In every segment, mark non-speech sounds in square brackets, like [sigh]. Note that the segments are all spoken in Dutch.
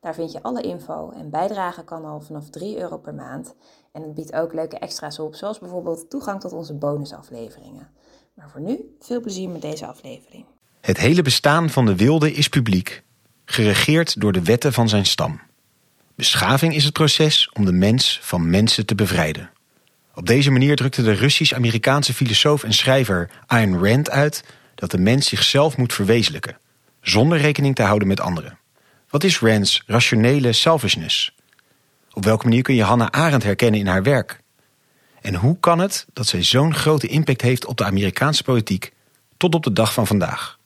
Daar vind je alle info en bijdragen kan al vanaf 3 euro per maand. En het biedt ook leuke extra's op, zoals bijvoorbeeld toegang tot onze bonusafleveringen. Maar voor nu, veel plezier met deze aflevering. Het hele bestaan van de wilde is publiek, geregeerd door de wetten van zijn stam. Beschaving is het proces om de mens van mensen te bevrijden. Op deze manier drukte de Russisch-Amerikaanse filosoof en schrijver Ayn Rand uit dat de mens zichzelf moet verwezenlijken, zonder rekening te houden met anderen. Wat is Rands rationele selfishness? Op welke manier kun je Hannah Arendt herkennen in haar werk? En hoe kan het dat zij zo'n grote impact heeft op de Amerikaanse politiek tot op de dag van vandaag?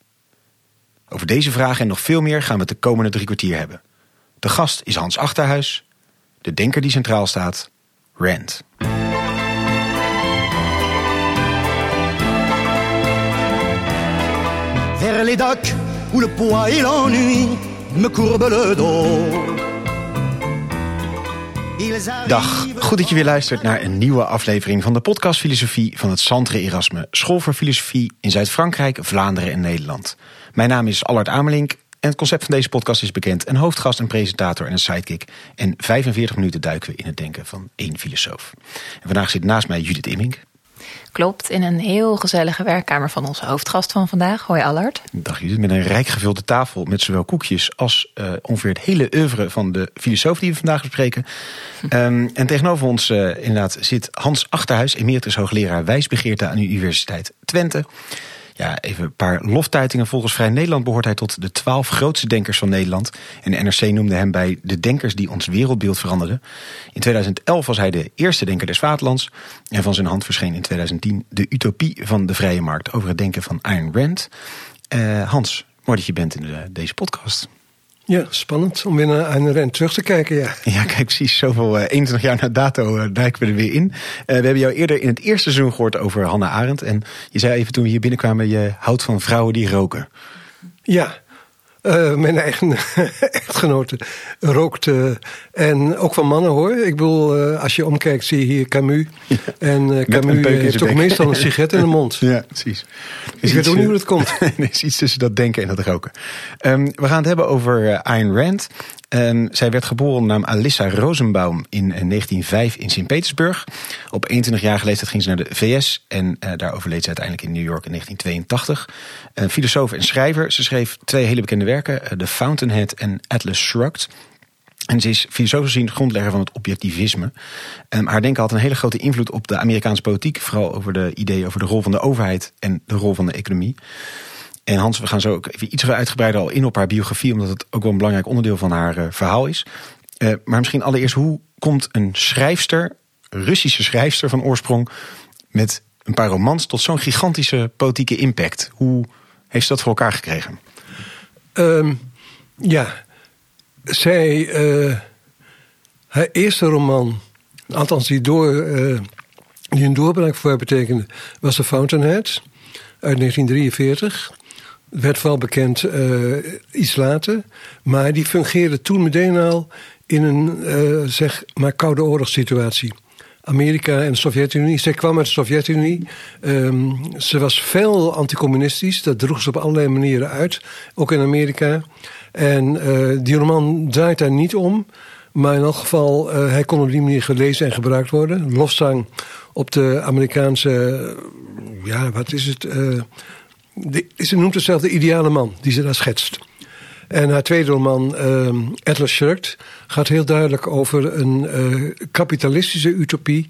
Over deze vragen en nog veel meer gaan we het de komende drie kwartier hebben. De gast is Hans Achterhuis, de denker die centraal staat, Rand. Vers les où le poids et l'ennui me le dos. Dag, goed dat je weer luistert naar een nieuwe aflevering van de podcast Filosofie van het Centre Erasme, School voor Filosofie in Zuid-Frankrijk, Vlaanderen en Nederland. Mijn naam is Allard Amelink en het concept van deze podcast is bekend. Een hoofdgast, een presentator en een sidekick. En 45 minuten duiken we in het denken van één filosoof. En vandaag zit naast mij Judith Immink. Klopt, in een heel gezellige werkkamer van onze hoofdgast van vandaag. Hoi Allard. Dag Judith, met een rijk gevulde tafel met zowel koekjes als uh, ongeveer het hele oeuvre van de filosoof die we vandaag bespreken. Um, [laughs] en tegenover ons uh, inderdaad zit Hans Achterhuis, emeritus hoogleraar wijsbegeerte aan de Universiteit Twente. Ja, even een paar loftuitingen. Volgens Vrij Nederland behoort hij tot de twaalf grootste denkers van Nederland. En de NRC noemde hem bij de denkers die ons wereldbeeld veranderden. In 2011 was hij de eerste denker des vaderlands. En van zijn hand verscheen in 2010 de utopie van de vrije markt over het denken van Ayn Rand. Uh, Hans, mooi dat je bent in de, deze podcast. Ja, spannend om weer naar Ayn Rand terug te kijken, ja. Ja, kijk, precies. Zoveel, uh, 21 jaar na dato uh, duiken we er weer in. Uh, we hebben jou eerder in het eerste seizoen gehoord over Hannah Arendt. En je zei even toen we hier binnenkwamen, je houdt van vrouwen die roken. Ja, uh, mijn eigen [laughs] echtgenote rookt. Uh, en ook van mannen hoor. Ik bedoel, uh, als je omkijkt zie je hier Camus. Ja. En Camus heeft toch meestal een sigaret in de mond. [laughs] Ja, precies. Ik weet ook niet hoe dat komt. [laughs] er is iets tussen dat denken en dat roken. Um, we gaan het hebben over Ayn Rand. Um, zij werd geboren naam Alissa Rosenbaum in 1905 in Sint-Petersburg. Op 21-jarige leeftijd ging ze naar de VS en uh, daar overleed ze uiteindelijk in New York in 1982. Een filosoof en schrijver. Ze schreef twee hele bekende werken, The Fountainhead en Atlas Shrugged. En ze is filosofisch gezien grondlegger van het objectivisme. Um, haar denken had een hele grote invloed op de Amerikaanse politiek. Vooral over de ideeën over de rol van de overheid en de rol van de economie. En Hans, we gaan zo ook even iets uitgebreider al in op haar biografie, omdat het ook wel een belangrijk onderdeel van haar uh, verhaal is. Uh, maar misschien allereerst, hoe komt een schrijfster, Russische schrijfster van oorsprong, met een paar romans tot zo'n gigantische politieke impact? Hoe heeft ze dat voor elkaar gekregen? Um, ja, zij, uh, haar eerste roman, althans die, die een doorbraak voor haar betekende, was The Fountainhead uit 1943 werd wel bekend uh, iets later. Maar die fungeerde toen meteen al in een uh, zeg maar koude oorlogssituatie. Amerika en de Sovjet-Unie. Zij kwam uit de Sovjet-Unie. Um, ze was veel anticommunistisch. Dat droeg ze op allerlei manieren uit. Ook in Amerika. En uh, die roman draait daar niet om. Maar in elk geval, hij kon op die manier gelezen en gebruikt worden. Lofzang op de Amerikaanse... Ja, wat is het... Ze noemt zichzelf de ideale man die ze daar schetst. En haar tweede roman, uh, Atlas Shrugged, gaat heel duidelijk over een uh, kapitalistische utopie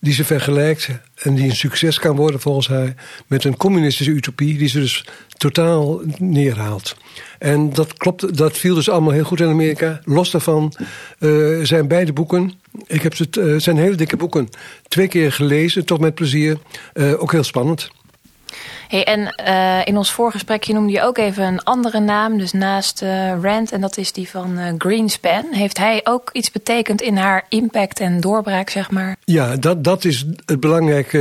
die ze vergelijkt en die een succes kan worden volgens haar met een communistische utopie die ze dus totaal neerhaalt. En dat klopt, dat viel dus allemaal heel goed in Amerika. Los daarvan uh, zijn beide boeken, ik heb ze, uh, zijn hele dikke boeken, twee keer gelezen, toch met plezier, ook heel spannend. Hey, en uh, in ons voorgesprekje noemde je ook even een andere naam, dus naast uh, Rand, en dat is die van uh, Greenspan. Heeft hij ook iets betekend in haar impact en doorbraak, zeg maar? Ja, dat, dat is het belangrijke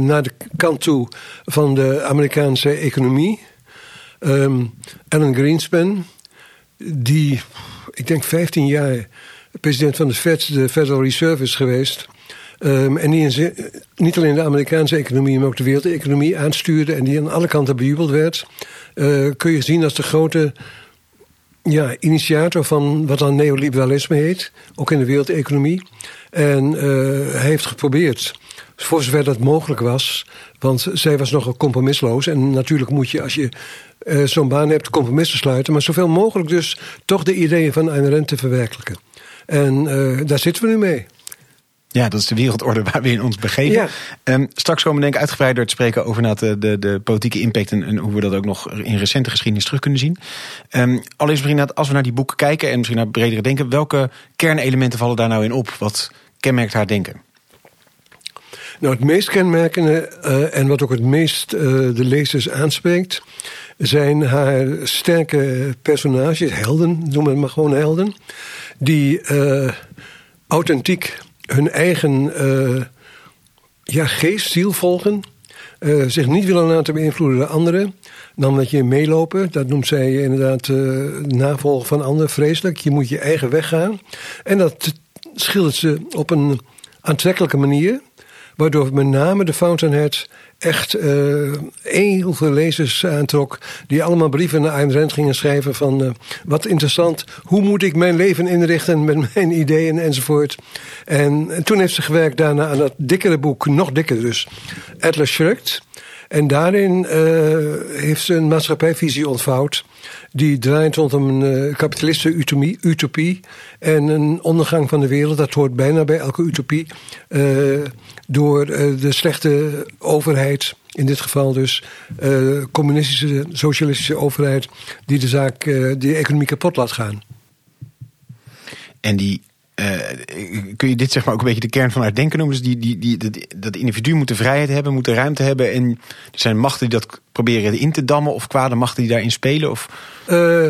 naar de kant toe van de Amerikaanse economie. Um, Alan Greenspan, die, ik denk 15 jaar president van de Fed, de Federal Reserve is geweest. Um, en die niet alleen de Amerikaanse economie, maar ook de wereldeconomie aanstuurde en die aan alle kanten bejubeld werd, uh, kun je zien als de grote ja, initiator van wat dan neoliberalisme heet, ook in de wereldeconomie. En uh, hij heeft geprobeerd, voor zover dat mogelijk was, want zij was nogal compromisloos. En natuurlijk moet je, als je uh, zo'n baan hebt, compromissen sluiten, maar zoveel mogelijk dus toch de ideeën van Ayn Rand te verwerkelijken. En daar zitten we nu mee. Ja, dat is de wereldorde waar we in ons begeven. Ja. Um, straks komen we denk ik uitgebreider te spreken over de, de, de politieke impact en, en, hoe we dat ook nog in recente geschiedenis terug kunnen zien. Um, allereerst misschien als we naar die boeken kijken en misschien naar bredere denken, welke kernelementen vallen daar nou in op? Wat kenmerkt haar denken? Nou, het meest kenmerkende uh, en wat ook het meest uh, de lezers aanspreekt, zijn haar sterke personages, helden, noemen we maar gewoon helden, die uh, authentiek hun eigen uh, ja, geest, ziel volgen. Uh, zich niet willen laten beïnvloeden door anderen. Dan dat je meelopen, dat noemt zij inderdaad uh, navolgen van anderen, vreselijk. Je moet je eigen weg gaan. En dat schildert ze op een aantrekkelijke manier. Waardoor met name de Fountainhead echt uh, heel veel lezers aantrok. Die allemaal brieven naar Ayn Rand gingen schrijven van... Uh, wat interessant, hoe moet ik mijn leven inrichten met [laughs] mijn ideeën enzovoort. En, en toen heeft ze gewerkt daarna aan dat dikkere boek, nog dikker dus. Atlas Shrugged. En daarin uh, heeft ze een maatschappijvisie ontvouwd. Die draait rondom een uh, kapitalistische utopie. En een ondergang van de wereld. Dat hoort bijna bij elke utopie. Uh, door de slechte overheid. In dit geval dus communistische, socialistische overheid. Die de zaak, die economie kapot laat gaan. En die uh, kun je dit zeg maar ook een beetje de kern van haar denken noemen? Dus die, die, die, dat, individu moet de vrijheid hebben, moet de ruimte hebben. En er zijn machten die dat proberen in te dammen, of kwade machten die daarin spelen? Of... Uh,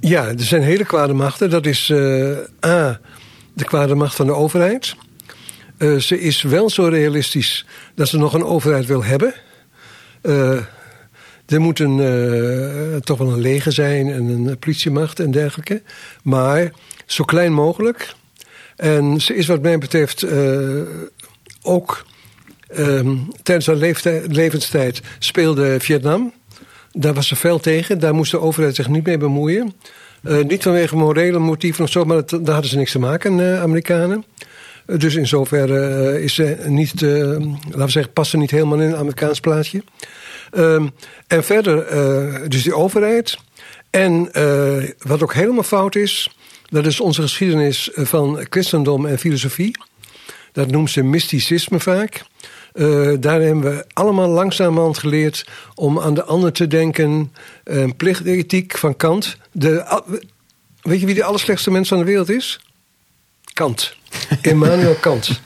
ja, er zijn hele kwade machten. Dat is uh, A, de kwade macht van de overheid. ze is wel zo realistisch dat ze nog een overheid wil hebben. Er moet een, toch wel een leger zijn en een politiemacht en dergelijke. Maar zo klein mogelijk. En ze is wat mij betreft uh, ook um, tijdens haar levenstijd speelde Vietnam. Daar was ze fel tegen. Daar moest de overheid zich niet mee bemoeien. Niet vanwege morele motieven of zo, maar daar hadden ze niks te maken, Amerikanen. dus in zoverre is ze niet, laten we zeggen, past ze niet helemaal in een Amerikaans plaatje. Um, en verder, dus die overheid. En wat ook helemaal fout is, dat is onze geschiedenis van christendom en filosofie. Dat noemt ze mysticisme vaak. Uh, daar hebben we allemaal langzamerhand geleerd om aan de ander te denken. Uh, plichtethiek van Kant. De, weet je wie de allerslechtste mens van de wereld is? Kant. [laughs] Immanuel Kant.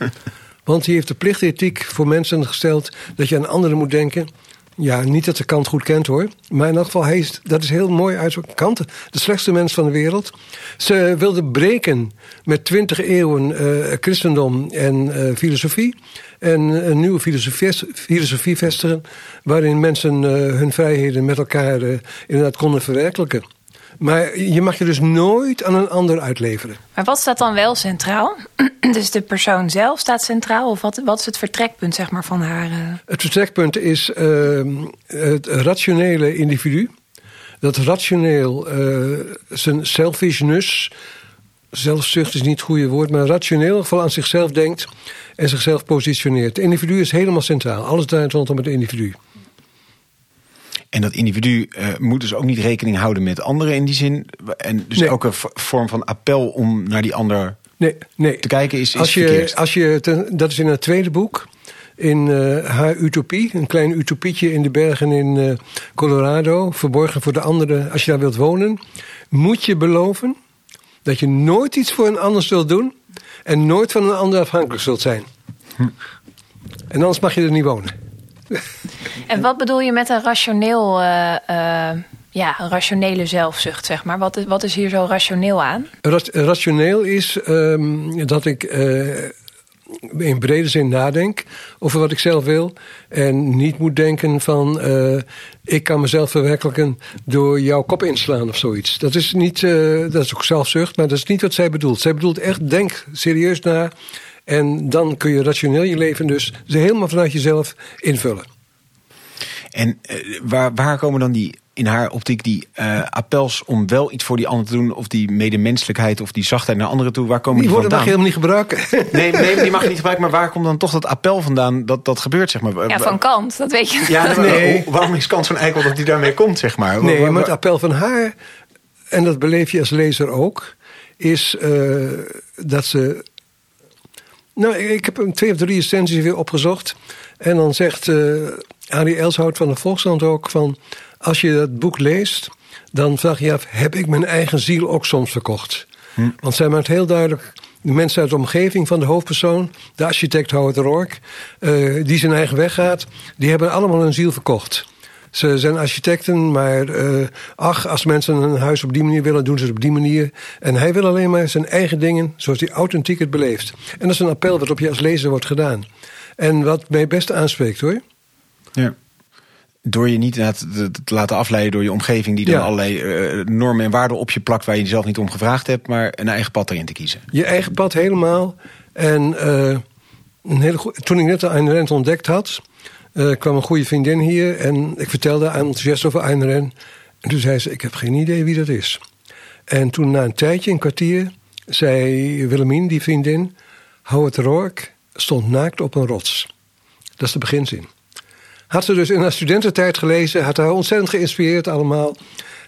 Want hij heeft de plichtethiek voor mensen gesteld dat je aan anderen moet denken. Ja, niet dat de Kant goed kent hoor. Maar in elk geval, hij is, dat is heel mooi uit Kant, de slechtste mens van de wereld. Ze wilde breken met twintig eeuwen uh, christendom en uh, filosofie. En een nieuwe filosofie, filosofie vestigen. Waarin mensen uh, hun vrijheden met elkaar inderdaad konden verwerkelijken. Maar je mag je dus nooit aan een ander uitleveren. Maar wat staat dan wel centraal? [clears throat] dus de persoon zelf staat centraal? Of wat, wat is het vertrekpunt zeg maar, van haar? Uh... Het vertrekpunt is uh, het rationele individu. Dat rationeel uh, zijn selfishness, zelfzucht is niet het goede woord, maar rationeel vooral aan zichzelf denkt en zichzelf positioneert. Het individu is helemaal centraal. Alles draait rondom het individu. En dat individu uh, moet dus ook niet rekening houden met anderen in die zin. En dus nee. elke vorm van appel om naar die ander nee, nee. te kijken is, is als je, verkeerd. Als je, ten, dat is in het tweede boek. In uh, haar utopie, een klein utopietje in de bergen in uh, Colorado, verborgen voor de anderen. Als je daar wilt wonen, moet je beloven dat je nooit iets voor een ander zult doen en nooit van een ander afhankelijk zult zijn. Hm. En anders mag je er niet wonen. [laughs] En wat bedoel je met een rationeel, eh, eh, ja, rationele zelfzucht, zeg maar? Wat is, wat is hier zo rationeel aan? Rat- rationeel is ehm, dat ik eh, in brede zin nadenk over wat ik zelf wil. En niet moet denken van ik kan mezelf verwerkelijken door jouw kop inslaan of zoiets. Dat is, niet, dat is ook zelfzucht, maar dat is niet wat zij bedoelt. Zij bedoelt echt denk serieus na. En dan kun je rationeel je leven dus helemaal vanuit jezelf invullen. En eh, waar, waar komen dan die, in haar optiek, die eh, appels om wel iets voor die ander te doen, of die medemenselijkheid of die zachtheid naar anderen toe, waar komen Die die, woorden mag je vandaan? helemaal niet gebruiken. [laughs] Nee, nee, die mag je niet gebruiken, maar waar komt dan toch dat appel vandaan dat dat gebeurt, zeg maar? Ja, van Kant, dat weet je. Ja, Nee. waarom is kans van eikel dat die daarmee komt, zeg maar? Nee, maar het appel van haar, en dat beleef je als lezer ook, is eh, dat ze. Nou, ik heb een twee of drie recensies weer opgezocht. En dan zegt eh Arie Elshout van de Volkskrant ook van... als je dat boek leest, dan vraag je je af... heb ik mijn eigen ziel ook soms verkocht? Want zij maakt heel duidelijk... de mensen uit de omgeving van de hoofdpersoon... de architect Howard Rourke, eh, die zijn eigen weg gaat... die hebben allemaal hun ziel verkocht. Ze zijn architecten, maar eh, ach, als mensen een huis op die manier willen, doen ze het op die manier. En hij wil alleen maar zijn eigen dingen, zoals hij authentiek het beleeft. En dat is een appel wat op je als lezer wordt gedaan. En wat mij best aanspreekt hoor. Ja. Door je niet te, te laten afleiden door je omgeving, die dan Ja. allerlei eh, normen en waarden op je plakt waar je zelf niet om gevraagd hebt, maar een eigen pad erin te kiezen. Je eigen pad helemaal. En eh, een hele toen ik net Ayn Rand ontdekt had, eh, kwam een goede vriendin hier. En ik vertelde haar enthousiast over Ayn Rand. En toen zei ze, ik heb geen idee wie dat is. En toen na een tijdje, een kwartier, zei Willemien, die vriendin... Howard Rourke stond naakt op een rots. Dat is de beginzin. Had ze dus in haar studententijd gelezen, had haar ontzettend geïnspireerd allemaal.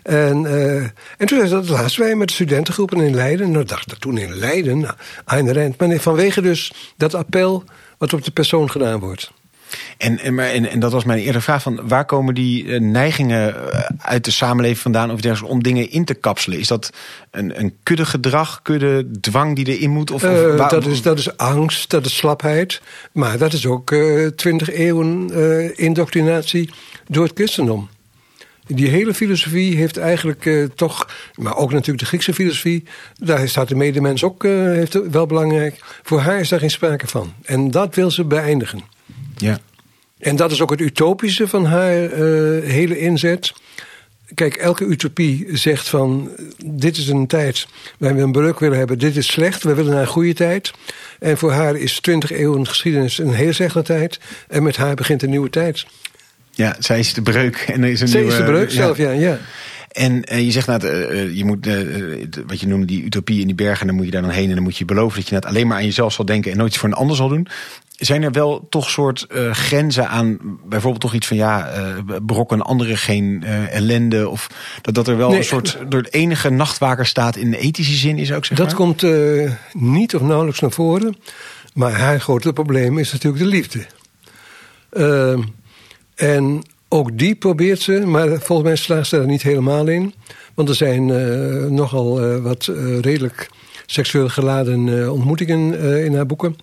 En, eh, en toen dat laatst wij met de studentengroepen in Leiden. Nou dacht ik, toen in Leiden, nou, Ayn Rand. Maar vanwege dus dat appel wat op de persoon gedaan wordt. En, en, maar, en, en dat was mijn eerdere vraag: van waar komen die eh, neigingen eh, uit de samenleving vandaan of om dingen in te kapselen? Is dat een, een kudde gedrag, kudde dwang die erin moet? Of, of Eh, waar- dat, is, dat is angst, dat is slapheid. Maar dat is ook twintig eeuwen eh, indoctrinatie door het christendom. Die hele filosofie heeft eigenlijk toch, maar ook natuurlijk de Griekse filosofie, daar staat de medemens ook eh, heeft wel belangrijk. Voor haar is daar geen sprake van. En dat wil ze beëindigen. Ja. En dat is ook het utopische van haar eh, hele inzet. Kijk, elke utopie zegt van... dit is een tijd waar we een breuk willen hebben. Dit is slecht, we willen naar een goede tijd. En voor haar is 20 eeuwen geschiedenis een hele slechte tijd. En met haar begint een nieuwe tijd. ja, zij is de breuk. En er is een Zij nieuwe, is de breuk zelf, ja. ja. En eh, je zegt nou, je moet, wat je noemde, die utopie in die bergen, dan moet je daar dan heen en dan moet je beloven dat je net alleen maar aan jezelf zal denken en nooit iets voor een ander zal doen. Zijn er wel toch soort grenzen aan, bijvoorbeeld toch iets van ja, brokken anderen geen ellende of dat, dat er wel Nee. een soort door het enige nachtwaker staat in de ethische zin is ook zeg Dat maar? komt niet of nauwelijks naar voren. Maar haar grote probleem is natuurlijk de liefde. Ehm, en ook die probeert ze, maar volgens mij slaagt ze er niet helemaal in. Want er zijn eh, nogal eh, wat eh, redelijk seksueel geladen ontmoetingen in haar boeken.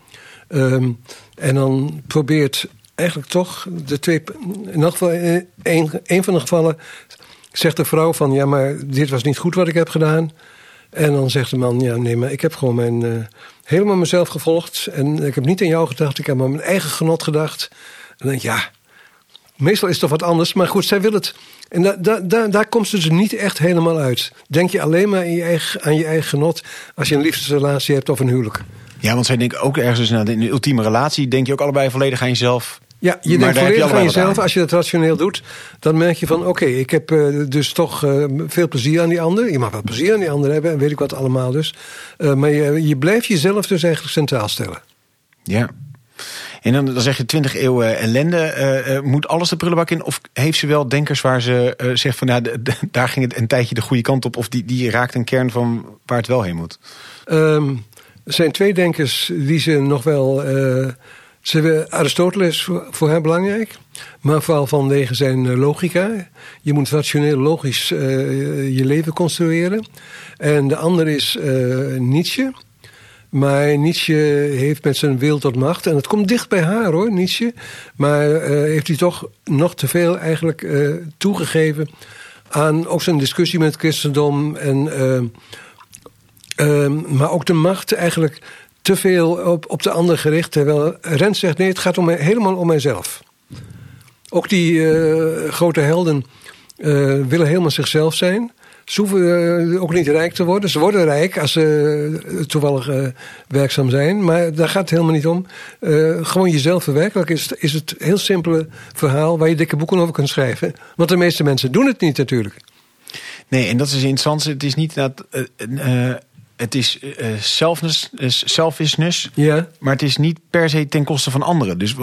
Ehm, en dan probeert eigenlijk toch de twee. In elk een, een van de gevallen zegt de vrouw van ja, maar dit was niet goed wat ik heb gedaan. En dan zegt de man, ja nee, maar ik heb gewoon mijn, helemaal mezelf gevolgd. En ik heb niet aan jou gedacht, ik heb aan mijn eigen genot gedacht. En dan denk ik, ja, meestal is het toch wat anders. Maar goed, zij wil het. En da, da, da- daar komt ze dus niet echt helemaal uit. Denk je alleen maar aan je, eigen, aan je eigen genot als je een liefdesrelatie hebt of een huwelijk. Ja, want zij denken ook ergens dus, nou, in de ultieme relatie denk je ook allebei volledig aan jezelf. Ja, je Maar denkt je volledig aan jezelf. aan. Als je dat rationeel doet, dan merk je van... oké, ik heb eh, dus toch eh, veel plezier aan die ander. Je mag wel plezier aan die ander hebben en weet ik wat allemaal dus. Eh, maar je, je blijft jezelf dus eigenlijk centraal stellen. Ja. En dan, zeg je 20 eeuwen ellende. eh, eh, moet alles de prullenbak in? Of heeft ze wel denkers waar ze eh, zegt van nou, daar ging het een tijdje de goede kant op? Of die, die raakt een kern van waar het wel heen moet? Ehm, er zijn twee denkers die ze nog wel... eh, ze, Aristoteles voor, voor haar belangrijk. Maar vooral vanwege zijn logica. Je moet rationeel logisch je leven construeren. En de andere is Nietzsche. Maar Nietzsche heeft met zijn wil tot macht, en het komt dicht bij haar hoor, Nietzsche. Maar eh, heeft hij toch nog te veel eigenlijk eh, toegegeven aan ook zijn discussie met het christendom. En, eh, ehm, maar ook de macht eigenlijk te veel op, op de ander gericht. Terwijl Rens zegt nee, het gaat om helemaal om mijzelf. Ook die grote helden willen helemaal zichzelf zijn. Ze hoeven ook niet rijk te worden. Ze worden rijk als ze toevallig uh, werkzaam zijn. Maar daar gaat het helemaal niet om. Uh, gewoon jezelf verwerkelijken is, is het heel simpele verhaal... waar je dikke boeken over kunt schrijven. Want de meeste mensen doen het niet natuurlijk. Nee, en dat is interessant. Het is niet dat... Uh, het is selfness, selfishness, ja. maar het is niet per se ten koste van anderen. Dus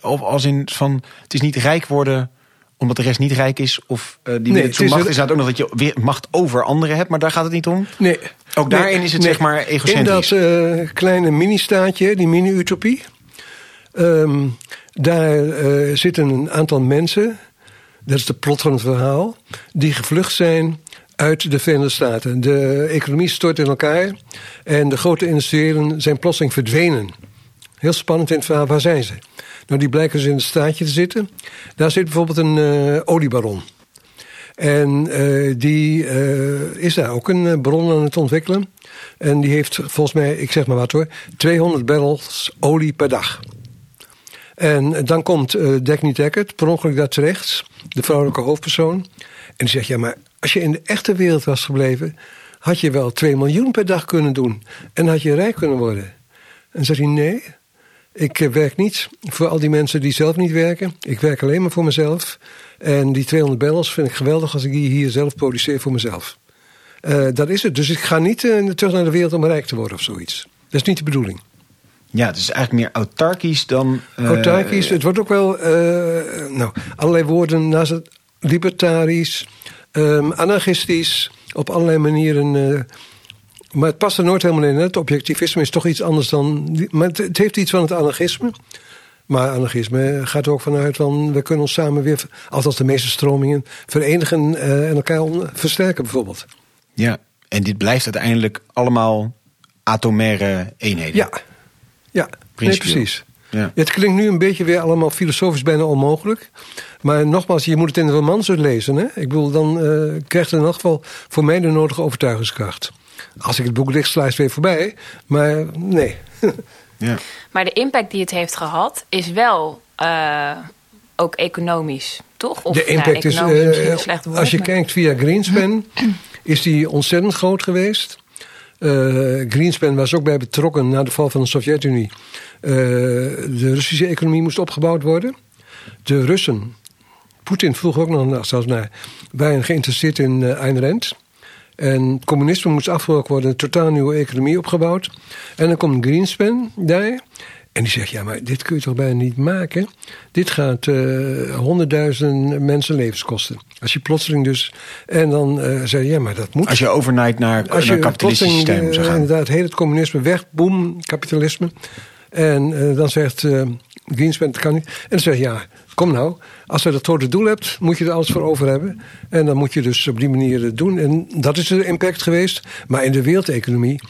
of als in van, het is niet rijk worden omdat de rest niet rijk is? Of uh, die nee, zo'n macht is dat ook nog dat je weer macht over anderen hebt, maar daar gaat het niet om? Nee. Ook daarin is het zeg maar egocentrisch. In dat uh, kleine mini-staatje, die mini-utopie, um, daar uh, zitten een aantal mensen, dat is de plot van het verhaal, die gevlucht zijn uit de Verenigde Staten. De economie stort in elkaar en de grote industriëlen zijn plotseling verdwenen. Heel spannend in het verhaal, waar zijn ze? Nou, die blijken dus in het staatje te zitten. Daar zit bijvoorbeeld een uh, oliebaron. En uh, die uh, is daar ook een bron aan het ontwikkelen. En die heeft volgens mij, ik zeg maar wat hoor, 200 barrels olie per dag. En dan komt uh, Dagny Deckert, per ongeluk daar terecht, de vrouwelijke hoofdpersoon. En die zegt, ja, maar als je in de echte wereld was gebleven... had je wel 2 miljoen per dag kunnen doen. En had je rijk kunnen worden. En zegt hij, nee, ik eh, werk niet voor al die mensen die zelf niet werken. Ik werk alleen maar voor mezelf. En die 200 bells vind ik geweldig als ik die hier zelf produceer voor mezelf. Uh, dat is het. Dus ik ga niet uh, terug naar de wereld om rijk te worden of zoiets. Dat is niet de bedoeling. Ja, het is eigenlijk meer autarkisch dan... Uh, autarkisch. Het wordt ook wel... nou, allerlei woorden naast het libertarisch, um, anarchistisch... op allerlei manieren maar het past er nooit helemaal in. Het objectivisme is toch iets anders dan. Maar het, heeft iets van het anarchisme. Maar anarchisme gaat er ook vanuit van we kunnen ons samen weer, althans de meeste stromingen, verenigen uh, en elkaar versterken bijvoorbeeld. Ja, en dit blijft uiteindelijk allemaal atomaire eenheden. Ja, ja nee, precies. Ja. Het klinkt nu een beetje weer allemaal filosofisch bijna onmogelijk. Maar nogmaals, je moet het in de romans lezen. Hè? Ik bedoel, dan uh, krijgt het in elk geval voor mij de nodige overtuigingskracht. Als ik het boek dicht sluit, weer voorbij. Maar nee. [laughs] ja. Maar de impact die het heeft gehad, is wel uh, ook economisch, toch? Of, de impact is, uh, slecht woord, als je kijkt via Greenspan, [clears throat] is die ontzettend groot geweest. Uh, Greenspan was ook bij betrokken na de val van de Sovjet-Unie. de Russische economie moest opgebouwd worden. De Russen, Poetin vroeg ook nog zelfs naar, waren geïnteresseerd in uh, Ayn Rand. En communisme moest afgebroken worden, een totaal nieuwe economie opgebouwd. En dan komt Greenspan daar. En die zegt, ja, maar dit kun je toch bijna niet maken? Dit gaat uh, honderdduizend mensen levens kosten. Als je plotseling dus... En dan uh, zei je, ja, maar dat moet. Als je overnight naar, Als naar kapitalistisch systeem zou gaan. inderdaad, heet het communisme weg, boem, kapitalisme. En uh, dan zegt Greenspan, dat kan niet. En dan zeg je, ja, kom nou, als je dat grote doel hebt, moet je er alles voor over hebben. En dan moet je dus op die manier doen. En dat is de impact geweest. Maar in de wereldeconomie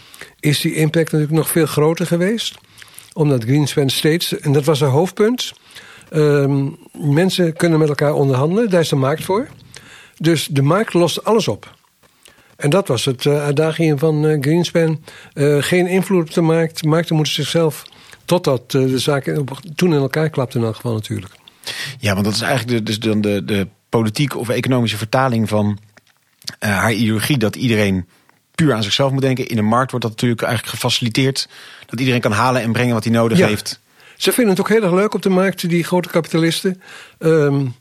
is die impact natuurlijk nog veel groter geweest. Omdat Greenspan steeds, en dat was een hoofdpunt... Um, mensen kunnen met elkaar onderhandelen, daar is de markt voor. Dus de markt lost alles op. En dat was het uh, uitdaging van uh, Greenspan. Uh, geen invloed op de markt. Markten moeten zichzelf Totdat uh, de zaken toen in elkaar klapten in elk geval natuurlijk. Ja, want dat is eigenlijk de, dus dan de, de politieke of economische vertaling van uh, haar ideologie. Dat iedereen puur aan zichzelf moet denken. In de markt wordt dat natuurlijk eigenlijk gefaciliteerd. Dat iedereen kan halen en brengen wat hij nodig ja. heeft. Ze vinden het ook heel erg leuk op de markt, die grote kapitalisten. Um,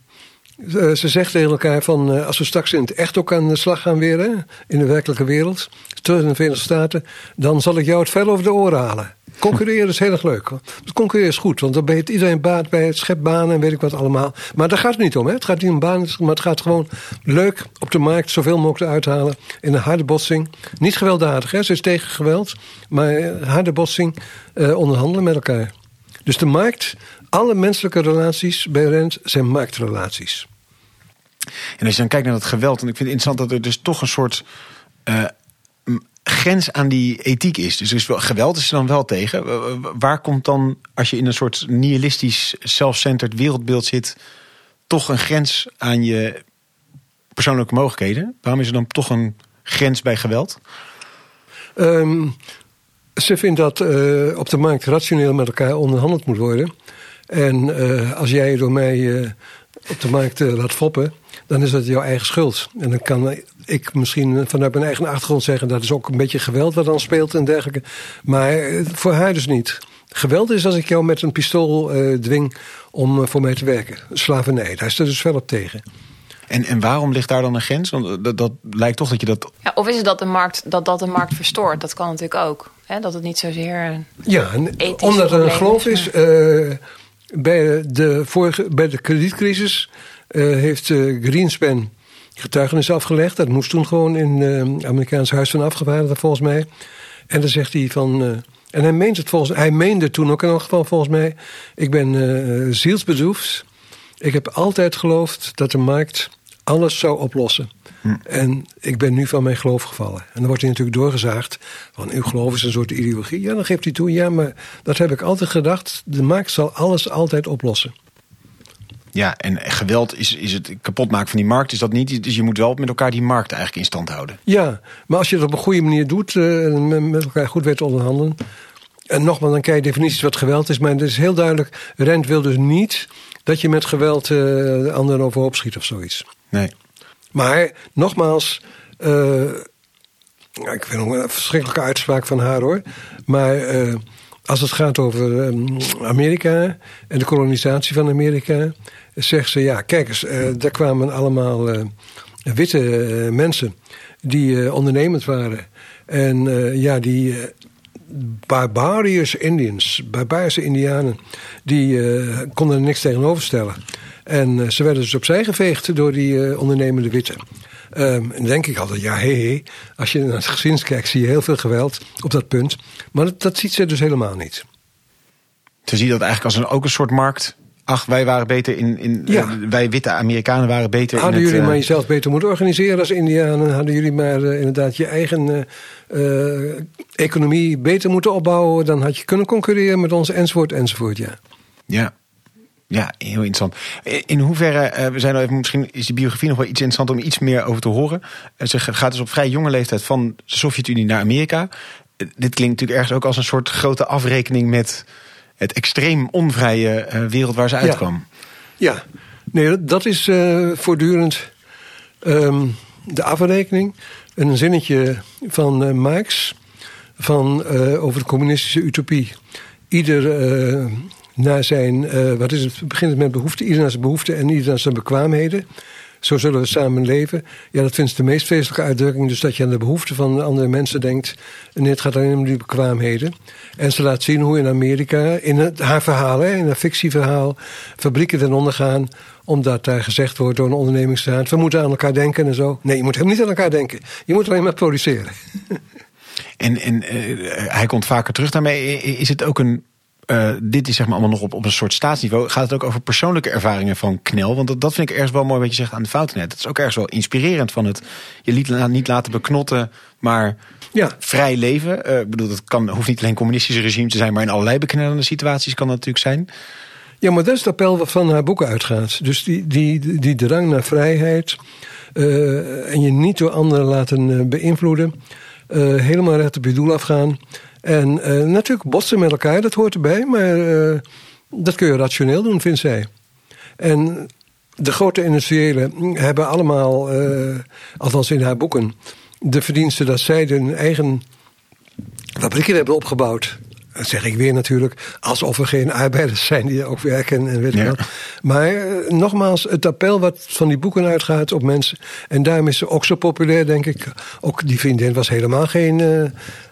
ze zegt tegen elkaar van als we straks in het echt ook aan de slag gaan weer, hè, in de werkelijke wereld, terug in de Verenigde Staten, dan zal ik jou het vel over de oren halen. Concurreren is heel erg leuk. Concurreren is goed, want dan heeft iedereen baat bij het schepbanen en weet ik wat allemaal. Maar daar gaat het niet om. Hè? Het gaat niet om banen, maar het gaat gewoon leuk op de markt zoveel mogelijk uithalen. In een harde botsing. Niet gewelddadig, hè? ze is tegen geweld. Maar harde botsing uh, onderhandelen met elkaar. Dus de markt, alle menselijke relaties bij Rent zijn marktrelaties. En als je dan kijkt naar dat geweld, en ik vind het interessant dat er dus toch een soort uh, grens aan die ethiek is. Dus is wel, geweld is er dan wel tegen. Waar komt dan, als je in een soort nihilistisch, self-centered wereldbeeld zit, toch een grens aan je persoonlijke mogelijkheden? Waarom is er dan toch een grens bij geweld? Ehm, ze vindt dat uh, op de markt rationeel met elkaar onderhandeld moet worden. En uh, als jij door mij uh, op de markt laat foppen, dan is dat jouw eigen schuld. En dan kan ik misschien vanuit mijn eigen achtergrond zeggen... dat is ook een beetje geweld wat dan speelt en dergelijke. Maar voor haar dus niet. Geweld is als ik jou met een pistool dwing om voor mij te werken. Slavernij, daar is er dus wel op tegen. En, en waarom ligt daar dan een grens? Want dat, dat lijkt toch dat je dat. Ja, of is het dat de markt, dat, dat de markt verstoort? Dat kan natuurlijk ook. Hè? Dat het niet zozeer. Ja, omdat er een geloof is. Uh, bij, de vorige, bij de kredietcrisis uh, heeft uh, Greenspan getuigenis afgelegd. Dat moest toen gewoon in het Amerikaans Huis van Afgevaardigden, volgens mij. En dan zegt hij van. en hij meent het volgens hij meende toen ook in elk geval volgens mij. Ik ben zielsbedroefd. Ik heb altijd geloofd dat de markt alles zou oplossen. Hm. En ik ben nu van mijn geloof gevallen. En dan wordt hij natuurlijk doorgezaagd. Van uw geloof is een soort ideologie. Ja, dan geeft hij toe. Ja, maar dat heb ik altijd gedacht. De markt zal alles altijd oplossen. Ja, en geweld is, is het kapotmaken van die markt, is dat niet. Dus je moet wel met elkaar die markt eigenlijk in stand houden. Ja, maar als je het op een goede manier doet, uh, met elkaar goed weet onderhandelen. En nogmaals, dan krijg je definities wat geweld is. Maar het is heel duidelijk, Rent wil dus niet dat je met geweld uh, anderen overhoop schiet of zoiets. Nee. Maar nogmaals, uh, ik vind nog een verschrikkelijke uitspraak van haar hoor. Maar uh, als het gaat over um, Amerika en de kolonisatie van Amerika, zegt ze ja, kijk eens, uh, daar kwamen allemaal witte mensen die ondernemend waren. En ja, die barbariërs Indians, barbaarse Indianen, die konden er niks tegenover stellen. En ze werden dus opzij geveegd door die ondernemende witte. Um, en denk ik altijd, ja, hé, hé, als je naar het gezins kijkt, zie je heel veel geweld op dat punt. Maar dat, dat ziet ze dus helemaal niet. Ze ziet dat eigenlijk als een, ook een soort markt ach, wij waren beter in. in ja. wij witte Amerikanen waren beter hadden in. Hadden jullie uh, maar jezelf beter moeten organiseren als Indianen? Hadden jullie maar uh, inderdaad je eigen economie beter moeten opbouwen? Dan had je kunnen concurreren met ons, enzovoort, enzovoort, ja. Ja. Ja, heel interessant. In hoeverre, we zijn al even, misschien is die biografie nog wel iets interessant om iets meer over te horen. Ze gaat dus op vrij jonge leeftijd van de Sovjet-Unie naar Amerika. Dit klinkt natuurlijk ergens ook als een soort grote afrekening met het extreem onvrije uh, wereld waar ze uitkwam. Ja, ja. nee, dat is uh, voortdurend um, de afrekening. Een zinnetje van uh, Marx van, over de communistische utopie. Ieder naar zijn, wat is het, begint met behoefte, ieder naar zijn behoefte en ieder naar zijn bekwaamheden. Zo zullen we samen leven. Ja, dat vindt ze de meest feestelijke uitdrukking. Dus dat je aan de behoeften van andere mensen denkt. En dit gaat alleen om die bekwaamheden. En ze laat zien hoe in Amerika, in het, haar verhaal, in een fictieverhaal, fabrieken ten onder gaan. Omdat daar gezegd wordt door een ondernemingsraad: we moeten aan elkaar denken en zo. Nee, je moet helemaal niet aan elkaar denken. Je moet alleen maar produceren. En, en uh, hij komt vaker terug daarmee. Is het ook een uh, dit is zeg maar allemaal nog op, op een soort staatsniveau. Gaat het ook over persoonlijke ervaringen van Knel? Want dat, dat vind ik ergens wel mooi wat je zegt aan de fouten net. Het is ook ergens wel inspirerend van het je liet, niet laten beknotten, maar ja. vrij leven. Uh, ik bedoel, dat kan, hoeft niet alleen communistische regime te zijn, maar in allerlei beknellende situaties kan dat natuurlijk zijn. Ja, maar dat is het appel wat van haar boeken uitgaat. Dus die, die, die drang naar vrijheid uh, en je niet door anderen laten beïnvloeden. Helemaal recht op je doel afgaan. En uh, natuurlijk botsen met elkaar, dat hoort erbij. Maar uh, dat kun je rationeel doen, vindt zij. En de grote industriëlen hebben allemaal, uh, althans in haar boeken... de verdiensten dat zij hun eigen fabrieken hebben opgebouwd. Dat zeg ik weer natuurlijk, alsof er geen arbeiders zijn die ook werken en weet ik ja. wat. Maar uh, nogmaals, het appel wat van die boeken uitgaat op mensen. En daarom is ze ook zo populair, denk ik. Ook die vriendin was helemaal geen, uh, uh,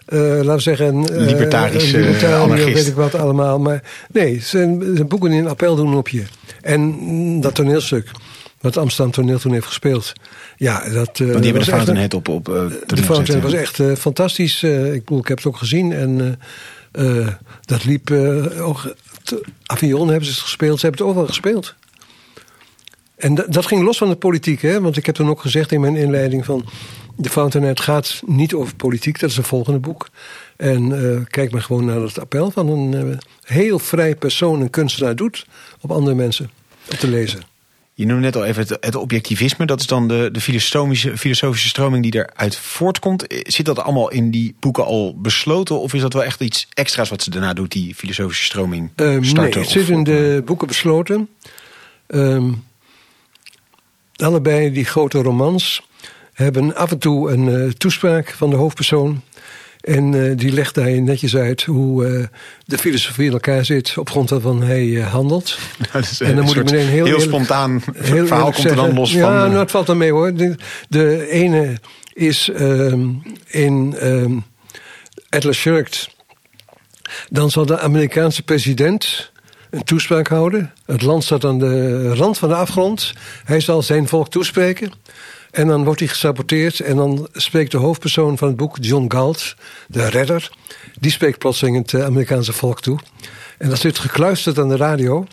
laten we zeggen... Libertarische libertariër, weet ik wat allemaal. Maar nee, zijn, zijn boeken in appel doen op je. En dat toneelstuk wat Amsterdam toneel toen heeft gespeeld. Ja, dat, uh, Want die hebben de Fountainhead op, op uh, De Fountainhead was echt uh, fantastisch. ik, bedoel, ik heb het ook gezien en uh, dat liep uh, ook. Hebben ze gespeeld, ze hebben het overal gespeeld. en da- dat ging los van de politiek, hè? want ik heb toen ook gezegd in mijn inleiding van... De Fountainhead gaat niet over politiek, dat is het volgende boek. En eh, kijk maar gewoon naar het appel van een eh, heel vrij persoon, een kunstenaar doet op andere mensen, op te lezen. Je noemde net al even het, het objectivisme. Dat is dan de, de filosofische, filosofische stroming die eruit voortkomt. Zit dat allemaal in die boeken al besloten? Of is dat wel echt iets extra's wat ze daarna doet, die filosofische stroming Eh, nee, het zit in de boeken besloten. Ehm, allebei die grote romans hebben af en toe een eh, toespraak van de hoofdpersoon. En eh, die legt daar netjes uit hoe eh, de filosofie in elkaar zit op grond waarvan hij eh, handelt. [laughs] Dat is En dan moet ik meteen heel eerlijk- spontaan Heel verhaal komt er dan los ja, van. eh, nou, het valt dan mee hoor. De, de ene is ehm, in ehm, Atlas Shrugged. Dan zal de Amerikaanse president een toespraak houden. Het land staat aan de rand van de afgrond. Hij zal zijn volk toespreken. En dan wordt hij gesaboteerd. En dan spreekt de hoofdpersoon van het boek, John Galt, de redder. Die spreekt plotseling het eh, Amerikaanse volk toe. En dat zit gekluisterd aan de radio.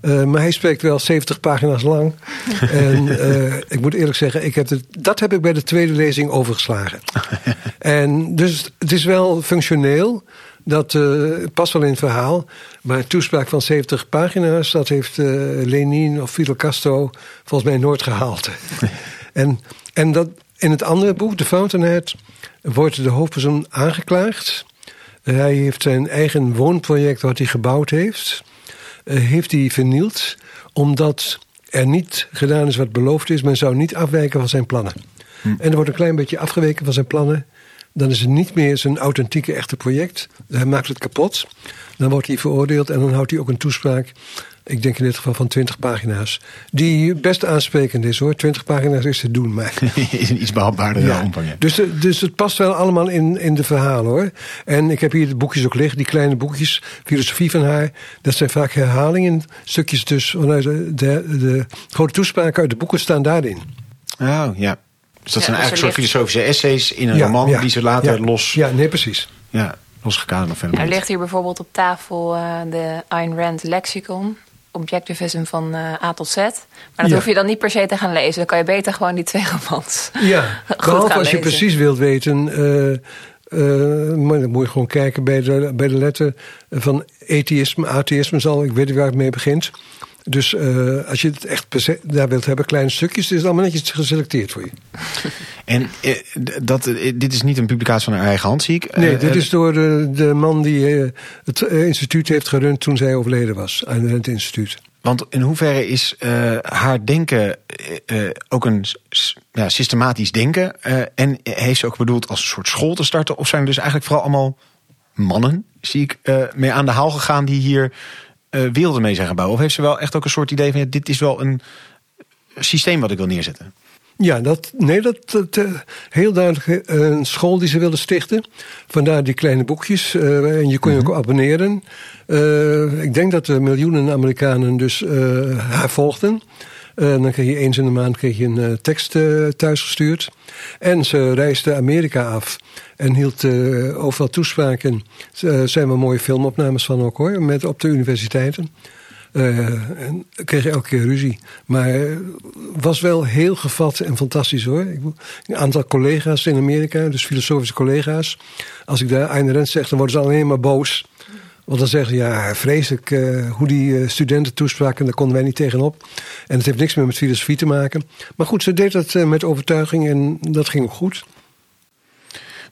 Eh, maar hij spreekt wel 70 pagina's lang. [laughs] en eh, ik moet eerlijk zeggen, ik heb het, dat heb ik bij de tweede lezing overgeslagen. [laughs] en dus het is wel functioneel. Dat past wel in het verhaal. Maar een toespraak van 70 pagina's, dat heeft Lenin of Fidel Castro volgens mij nooit gehaald. [laughs] en, en dat, in het andere boek, The Fountainhead, wordt de hoofdpersoon aangeklaagd. Hij heeft zijn eigen woonproject wat hij gebouwd heeft, eh, heeft hij vernield. Omdat er niet gedaan is wat beloofd is. Men zou niet afwijken van zijn plannen. En er wordt een klein beetje afgeweken van zijn plannen. Dan is het niet meer zijn authentieke echte project. Hij maakt het kapot. Dan wordt hij veroordeeld en dan houdt hij ook een toespraak. Ik denk in dit geval van 20 pagina's. Die best aansprekend is hoor. 20 pagina's is te doen, maar [laughs] is een iets behapbaardere ja. omvang. ja. Dus, de- dus het past wel allemaal in, in de verhalen hoor. En ik heb hier de boekjes ook liggen, die kleine boekjes, filosofie van haar. Dat zijn vaak herhalingen, stukjes dus vanuit de, de, de grote toespraken uit de boeken staan daarin. Oh, ja. Dus dat Ja, zijn eigenlijk soort filosofische essays in een Ja, roman ja, die ze later ja. los, Ja, nee, precies. ja, losgekaderd verder Er ligt hier bijvoorbeeld op tafel eh, de Ayn Rand lexicon. Objectivism van eh, A tot Z. Maar dat Ja. hoef je dan niet per se te gaan lezen. Dan kan je beter gewoon die twee [laughs] romans. Ja, behalve als je lezen. precies wilt weten. eh, eh, maar dan moet je gewoon kijken bij de, bij de letter van atheïsme, atheïsme zal, ik weet niet waar het mee begint. Dus eh, als je het echt daar wilt hebben, kleine stukjes, is het allemaal netjes geselecteerd voor je. [laughs] En eh, dat, eh, dit is niet een publicatie van haar eigen hand, zie ik. Nee, dit is door de, de man die het instituut heeft gerund toen zij overleden was. Aan het instituut. Want in hoeverre is haar denken ook een ja, systematisch denken? en heeft ze ook bedoeld als een soort school te starten? Of zijn er dus eigenlijk vooral allemaal mannen, zie ik, mee aan de haal gegaan die hier werelden mee zijn gebouwd? Of heeft ze wel echt ook een soort idee van ja, dit is wel een systeem wat ik wil neerzetten? Ja, dat, nee, dat, dat eh, heel duidelijk eh, een school die ze wilden stichten. Vandaar die kleine boekjes. eh, en je kon je ook abonneren. Eh, ik denk dat er miljoenen Amerikanen dus eh, haar volgden. Eh, dan kreeg je eens in de maand kreeg je een eh, tekst eh, thuisgestuurd. En ze reisde Amerika af en hield overal toespraken. Er zijn wel mooie filmopnames van ook hoor, met, op de universiteiten. Eh, en kreeg elke keer ruzie. Maar was wel heel gevat en fantastisch hoor. Ik, een aantal collega's in Amerika, dus filosofische collega's. Als ik daar Ayn Rand zeg, dan worden ze alleen maar boos. Want dan zeggen ze, ja, vreselijk eh, hoe die eh, studenten toespraken, daar konden wij niet tegenop. En het heeft niks meer met filosofie te maken. Maar goed, ze deed dat eh, met overtuiging en dat ging ook goed.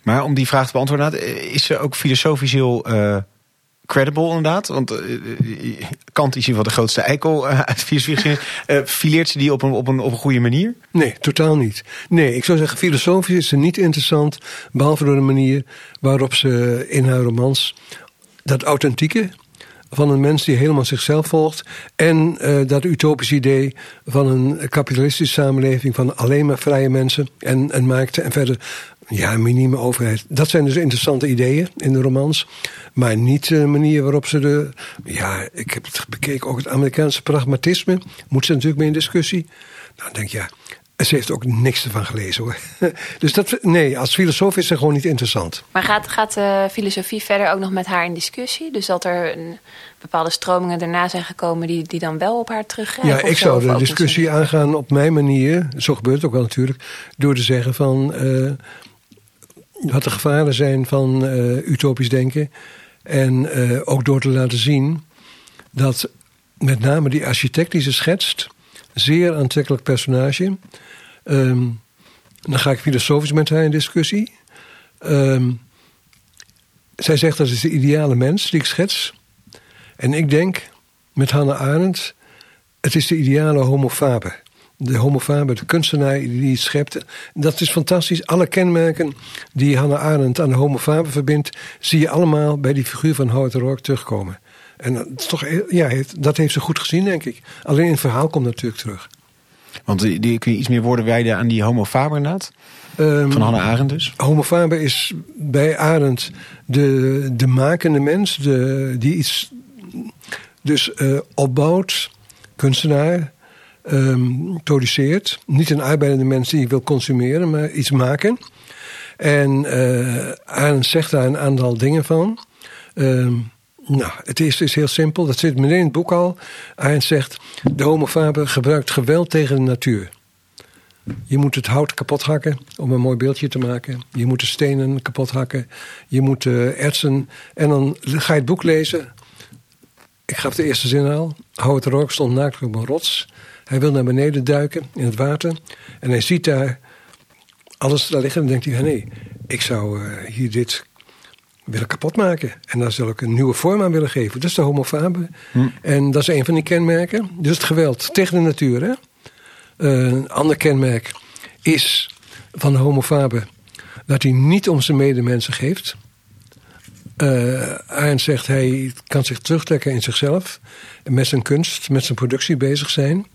Maar om die vraag te beantwoorden, is ze ook filosofisch heel credible inderdaad? Want Kant is in ieder de grootste eikel uit filosofie. fileert ze die op een, op, een, op een goede manier? Nee, totaal niet. Nee, ik zou zeggen, filosofisch is ze niet interessant. Behalve door de manier waarop ze in haar romans dat authentieke van een mens die helemaal zichzelf volgt. En eh, dat utopisch idee van een kapitalistische samenleving van alleen maar vrije mensen en een markten en verder. Ja, een minieme overheid. Dat zijn dus interessante ideeën in de romans. Maar niet de manier waarop ze de. Ja, ik heb het bekeken, ook het Amerikaanse pragmatisme. Moet ze natuurlijk mee in discussie. Nou, dan denk ja, En ze heeft ook niks ervan gelezen hoor. [laughs] Dus dat, nee, als filosoof is ze gewoon niet interessant. Maar gaat, gaat de filosofie verder ook nog met haar in discussie? Dus dat er een, bepaalde stromingen daarna zijn gekomen die, die dan wel op haar teruggrijpen? Ja, ik zo, zou de discussie aangaan op mijn manier. Zo gebeurt het ook wel natuurlijk. Door te zeggen van eh, wat de gevaren zijn van eh, utopisch denken. En eh, ook door te laten zien dat met name die architect die ze schetst, zeer aantrekkelijk personage. Ehm, dan ga ik filosofisch met haar in discussie. Ehm, zij zegt dat is de ideale mens die ik schets. En ik denk met Hannah Arendt, het is de ideale homofabe. De homofabe, de kunstenaar die het schept. Dat is fantastisch. Alle kenmerken die Hannah Arendt aan de homofabe verbindt, zie je allemaal bij die figuur van Howard Rourke terugkomen. En dat, is toch, ja, heeft- dat heeft ze goed gezien, denk ik. Alleen in het verhaal komt natuurlijk terug. Want die, die- kun je iets meer woorden wijden aan die homo faber inderdaad? Ehm, Van Hannah Arendt dus? Homofabe is bij Arendt de, de makende mens, de, die iets dus eh, opbouwt, kunstenaar, ehm, produceert. Niet een arbeidende mens die wil consumeren, maar iets maken. En eh Arendt zegt daar een aantal dingen van. Ehm, nou, het eerste is heel simpel, dat zit meteen in het boek al. Arendt zegt, de homofabe gebruikt geweld tegen de natuur. Je moet het hout kapot hakken om een mooi beeldje te maken. Je moet de stenen kapot hakken. Je moet de ertsen. En dan ga je het boek lezen. Ik gaf de eerste zin al. Howard Rourke stond naakt op een rots. Hij wil naar beneden duiken in het water. En hij ziet daar alles daar liggen. En dan denkt hij: nee, ik zou eh, hier dit willen kapotmaken. En daar zal ik een nieuwe vorm aan willen geven. Dat is de homofabe. En dat is een van die kenmerken. Dus het geweld tegen de natuur. Hè? Eh, een ander kenmerk is van de homofabe dat hij niet om zijn medemensen geeft. Arendt zegt hij kan zich terugtrekken in zichzelf. En met zijn kunst, met zijn productie bezig zijn.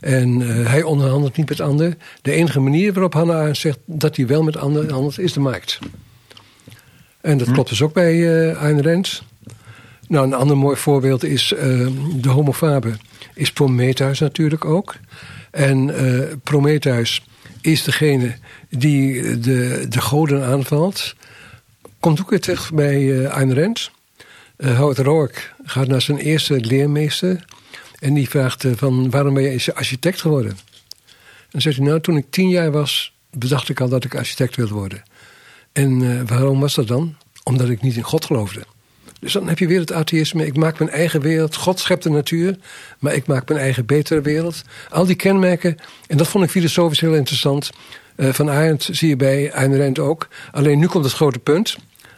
En eh, hij onderhandelt niet met anderen. De enige manier waarop Hannah Arendt zegt dat hij wel met anderen handelt, is de markt. En dat klopt dus ook bij eh Ayn Rand. Nou, een ander mooi voorbeeld is de homofabe. Is Prometheus natuurlijk ook. En Prometheus is degene die de, de goden aanvalt. Komt ook weer terug bij eh Ayn Rand. Eh Howard Rourke gaat naar zijn eerste leermeester. En die vraagt eh, van waarom ben je architect geworden? En dan zegt hij nou toen ik tien jaar was bedacht ik al dat ik architect wilde worden. En waarom was dat dan? Omdat ik niet in God geloofde. Dus dan heb je weer het atheïsme. Ik maak mijn eigen wereld. God schept de natuur. Maar ik maak mijn eigen betere wereld. Al die kenmerken. En dat vond ik filosofisch heel interessant. Eh, van Arendt zie je bij Ayn Rand ook. Alleen nu komt het grote punt.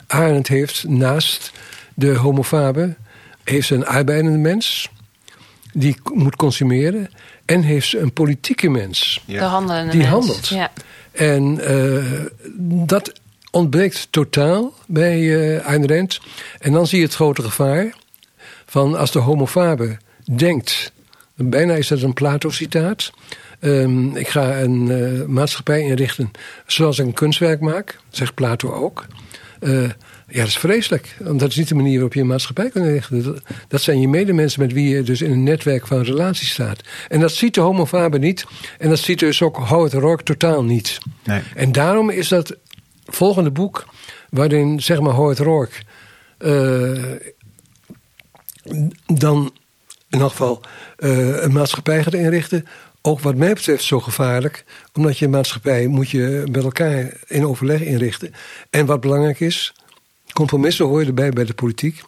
Arendt heeft naast de homofabe... heeft ze een arbeidende mens... die moet consumeren... en heeft ze een politieke mens... De handelende Die mens. handelt. Ja. En eh, dat ontbreekt totaal bij eh Ayn Rand. En dan zie je het grote gevaar van als de homofabe denkt... bijna is dat een Plato-citaat... ehm, ik ga een eh, maatschappij inrichten zoals ik een kunstwerk maak, zegt Plato ook. Eh, ja, dat is vreselijk. Want dat is niet de manier waarop je een maatschappij kunt inrichten. Dat- zijn je medemensen met wie je dus in een netwerk van relaties staat. En dat ziet de homofabe niet. En dat ziet dus ook Howard Rourke totaal niet. Nee. En daarom is dat volgende boek, waarin zeg maar Howard Rourke eh, dan in elk geval eh, een maatschappij gaat inrichten, ook wat mij betreft zo gevaarlijk, omdat je maatschappij moet je met elkaar in overleg inrichten. En wat belangrijk is, compromissen hoor je erbij bij de politiek.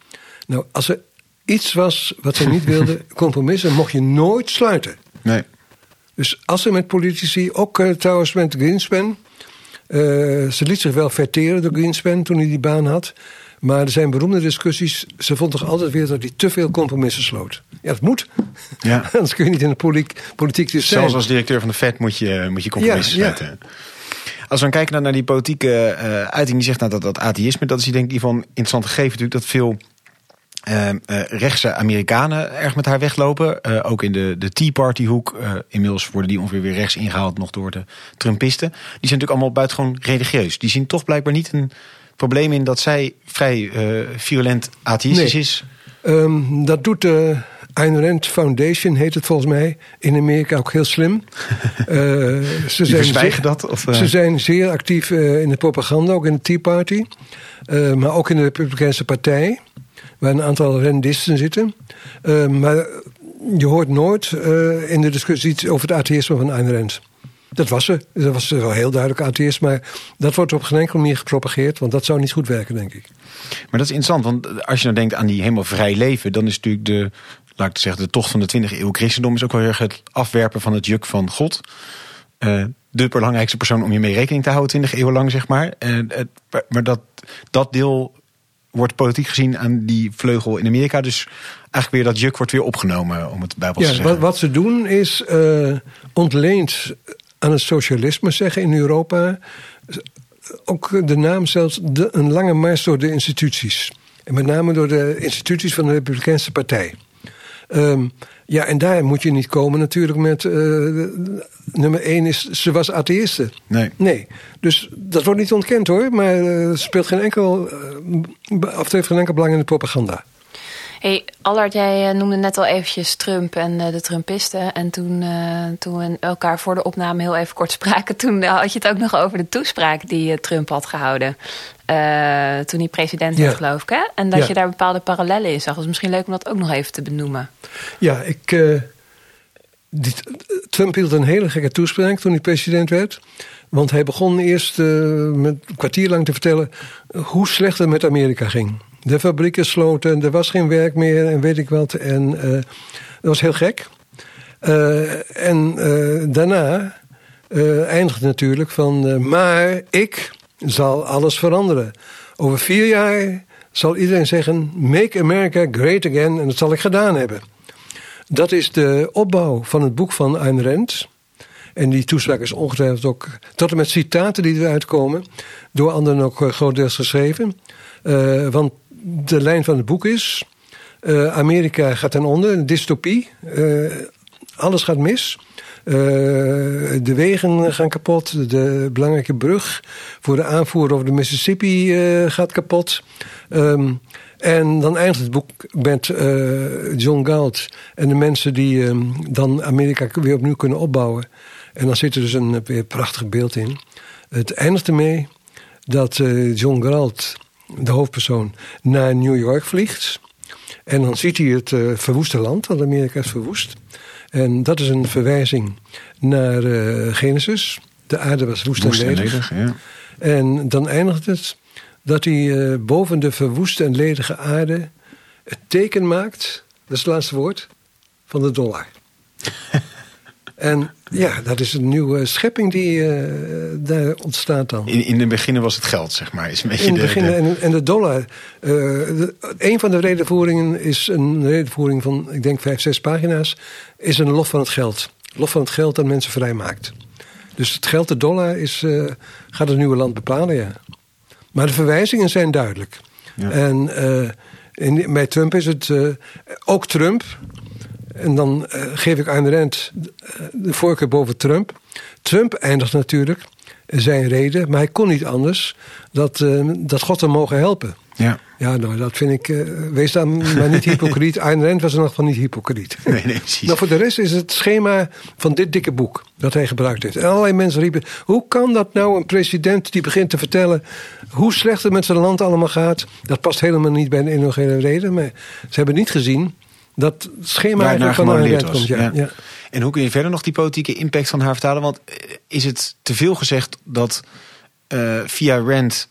Nou, als er iets was wat ze niet [laughs] wilden, compromissen mocht je nooit sluiten. Nee. Dus als er met politici, ook eh, trouwens met Greenspan. eh, ze liet zich wel verteren door Greenspan toen hij die baan had. Maar er zijn beroemde discussies. Ze vond toch altijd weer dat hij te veel compromissen sloot. Ja, dat moet. Ja. [laughs] Anders kun je niet in de politiek, politiek dus zijn. Zelfs als directeur van de Fed moet je, moet je compromissen Ja, ja. sluiten. Als we dan kijken naar, naar die politieke eh, uiting, die zegt nou, dat dat atheïsme, dat is denk ik hiervan interessant gegeven natuurlijk dat veel eh, rechtse Amerikanen erg met haar weglopen. Ook in de, de Tea Party hoek. inmiddels worden die ongeveer weer rechts ingehaald nog door de Trumpisten. Die zijn natuurlijk allemaal buitengewoon religieus. Die zien toch blijkbaar niet een probleem in dat zij vrij eh, virulent atheïstisch Nee. is. Ehm, dat doet de Ayn Rand Foundation heet het volgens mij. In Amerika ook heel slim. [laughs] Eh, ze, zijn verzwijgen zeer, dat? Of, eh? ze zijn zeer actief eh, in de propaganda, ook in de Tea Party. Eh, maar ook in de Republikeinse Partij. Waar een aantal rendisten zitten. Eh, maar je hoort nooit eh, in de discussie iets over het atheïsme van Ayn Rand. Dat was ze. Dat was wel heel duidelijk atheïst. Maar dat wordt op geen enkele manier gepropageerd. Want dat zou niet goed werken, denk ik. Maar dat is interessant, want als je nou denkt aan die helemaal vrij leven, dan is natuurlijk de, laat ik zeggen, de tocht van de 20e eeuw christendom is ook wel heel erg het afwerpen van het juk van God. Eh, de belangrijkste persoon om je mee rekening te houden, 20 eeuwen lang, zeg maar. Het, maar dat, dat deel wordt politiek gezien aan die vleugel in Amerika. Dus eigenlijk weer dat juk wordt weer opgenomen, om het bijbels te Ja, zeggen. wat, wat ze doen is eh, ontleend aan het socialisme zeggen in Europa. Ook de naam zelfs de, een lange mars door de instituties. En met name door de instituties van de Republikeinse Partij. Ehm, ja, en daar moet je niet komen natuurlijk met... eh, nummer één is, ze was atheïste. Nee. Nee, dus dat wordt niet ontkend hoor. Maar eh, speelt geen enkel, eh, of het heeft geen enkel belang in de propaganda. Hey, Allard, jij eh, noemde net al eventjes Trump en eh, de Trumpisten. En toen, eh, toen we elkaar voor de opname heel even kort spraken... [laughs] toen had je het ook nog over de toespraak die Trump had gehouden. eh, toen hij president Ja. werd, geloof ik. Hè? En dat Ja. je daar bepaalde parallellen in zag. Dus misschien leuk om dat ook nog even te benoemen. Ja, ik. Trump hield een hele gekke toespraak toen hij president werd. Want hij begon eerst met een kwartier lang te vertellen hoe slecht het met Amerika ging. De fabrieken sloten, er was geen werk meer en weet ik wat. En eh, dat was heel gek. Eh, en eh, daarna eindigt natuurlijk van... maar ik zal alles veranderen. Over vier jaar zal iedereen zeggen... Make America Great Again. En dat zal ik gedaan hebben. Dat is de opbouw van het boek van Ayn Rand. En die toespraak is ongetwijfeld ook... tot en met citaten die eruit komen... door anderen ook grotendeels geschreven. Want de lijn van het boek is... eh, Amerika gaat ten onder, een dystopie. Eh, alles gaat mis. Eh, de wegen gaan kapot. De belangrijke brug voor de aanvoer over de Mississippi gaat kapot. Ehm, en dan eindigt het boek met John Galt en de mensen die ehm, dan Amerika weer opnieuw kunnen opbouwen. En dan zit er dus een weer prachtig beeld in. Het eindigt ermee dat John Galt, de hoofdpersoon, naar New York vliegt. En dan ziet hij het eh, verwoeste land, want Amerika is verwoest. En dat is een verwijzing naar eh, Genesis. De aarde was woest, Woest en en ledig. ledig, ja. En dan eindigt het dat hij eh, boven de verwoeste en ledige aarde het teken maakt, dat is het laatste woord, van de dollar. [laughs] en ja, dat is een nieuwe schepping die eh, daar ontstaat dan. In, in het begin was het geld, zeg maar. Is een beetje In het de- begin, de- en, en de dollar. de- een van de redenvoeringen is een redenvoering van, ik denk, vijf, zes pagina's. Is een lof van het geld. Lof van het geld dat mensen vrij maakt. Dus het geld, de dollar, is, eh, gaat het nieuwe land bepalen, ja. Maar de verwijzingen zijn duidelijk. Ja. En in, bij Trump is het ook Trump. En dan eh, geef ik aan de rent de voorkeur boven Trump. Trump eindigt natuurlijk zijn reden, maar hij kon niet anders, dat, eh, dat God hem mogen helpen. ja. Ja, nou, dat vind ik. eh, wees dan maar niet [laughs] hypocriet. Ayn Rand was in ieder geval niet hypocriet. Nee, nee, precies. Nou, voor de rest is het schema van dit dikke boek dat hij gebruikt heeft. En allerlei mensen riepen: hoe kan dat nou een president die begint te vertellen hoe slecht het met zijn land allemaal gaat? Dat past helemaal niet bij de inogene reden. Maar ze hebben niet gezien dat schema eigenlijk van gemodelleerd was. komt. Ja, Ja. ja. En hoe kun je verder nog die politieke impact van haar vertalen? Want eh, is het te veel gezegd dat eh, via Rand,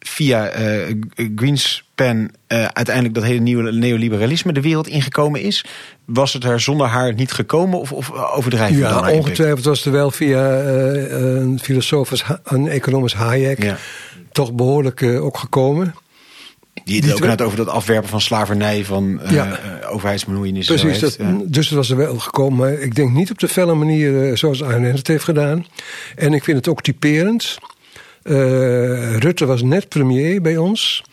via eh, Greenspan... uiteindelijk dat hele nieuwe neoliberalisme de wereld ingekomen is? Was het er zonder haar niet gekomen of, of overdrijven dan Ja, ongetwijfeld was er wel via een filosoof, als een economus Hayek, Ja. toch behoorlijk eh, ook gekomen. Die het Die ook net over dat afwerpen van slavernij, van eh Ja. overheidsbemoeienis. zo Precies, dat, Ja. dus het was er wel gekomen. Maar ik denk niet op de felle manier eh, zoals Ayn Rand het heeft gedaan. En ik vind het ook typerend. Rutte was net premier bij ons.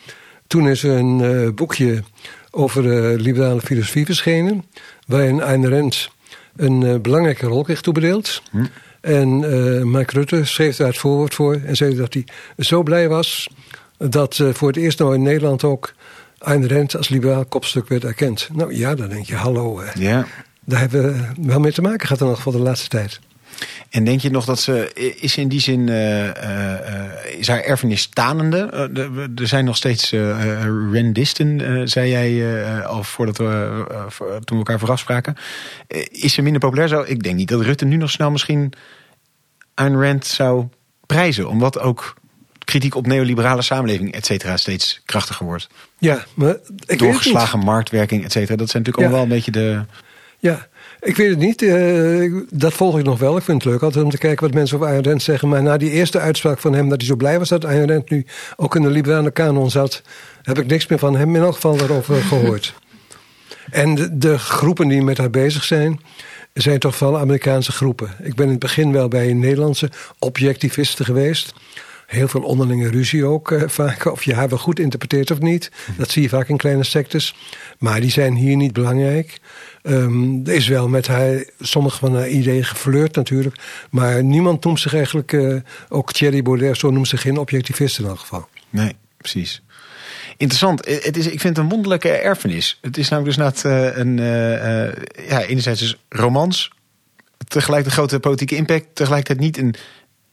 Toen is er een boekje over liberale filosofie verschenen. Waarin Ayn Rand een belangrijke rol kreeg toebedeeld. En eh, Mark Rutte schreef daar het voorwoord voor. En zei dat hij zo blij was dat eh, voor het eerst nou in Nederland ook Ayn Rand als liberaal kopstuk werd erkend. Nou ja, dan denk je, hallo. Ja. Daar hebben we wel mee te maken gehad in elk geval de laatste tijd. En denk je nog dat ze, is in die zin, uh, uh, is haar erfenis stanende? Uh, er zijn nog steeds rendisten, zei jij al voordat we, toen we elkaar vooraf spraken. is ze minder populair? Zo, ik denk niet dat Rutte nu nog snel misschien Ayn Rand zou prijzen. Omdat ook kritiek op neoliberale samenleving, et cetera, steeds krachtiger wordt. Ja, maar ik Doorgeslagen marktwerking, et cetera. Dat zijn natuurlijk allemaal wel een beetje de... Ja, ik weet het niet. Uh, dat volg ik nog wel. Ik vind het leuk altijd om te kijken wat mensen over Ayn Rand zeggen. Maar na die eerste uitspraak van hem dat hij zo blij was dat Ayn Rand nu ook in de liberale kanon zat, heb ik niks meer van hem in elk geval daarover [laughs] gehoord. En de, de, groepen die met haar bezig zijn, zijn toch vooral Amerikaanse groepen. Ik ben in het begin wel bij Nederlandse objectivisten geweest. Heel veel onderlinge ruzie ook uh, vaak. Of je haar wel goed interpreteert of niet. Dat zie je vaak in kleine sectes. Maar die zijn hier niet belangrijk. Um, er is wel met haar sommige van haar ideeën geflirt natuurlijk. Maar niemand noemt zich eigenlijk, uh, ook Thierry Baudet, zo noemt zich geen objectivist in elk geval. Nee, precies. Interessant. Het is, ik vind het een wonderlijke erfenis. Het is namelijk dus net een, ja, enerzijds dus romans, tegelijk de grote politieke impact, tegelijkertijd niet een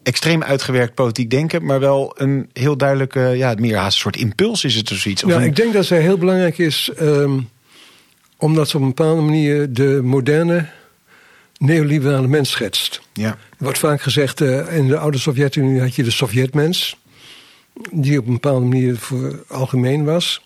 extreem uitgewerkt politiek denken, maar wel een heel duidelijke, ja, meer haast een soort impuls is het of zoiets. Ja, ik denk dat zij heel belangrijk is. Um, omdat ze op een bepaalde manier de moderne neoliberale mens schetst. Ja. Er wordt vaak gezegd, uh, in de oude Sovjet-Unie had je de Sovjetmens. Die op een bepaalde manier voor algemeen was.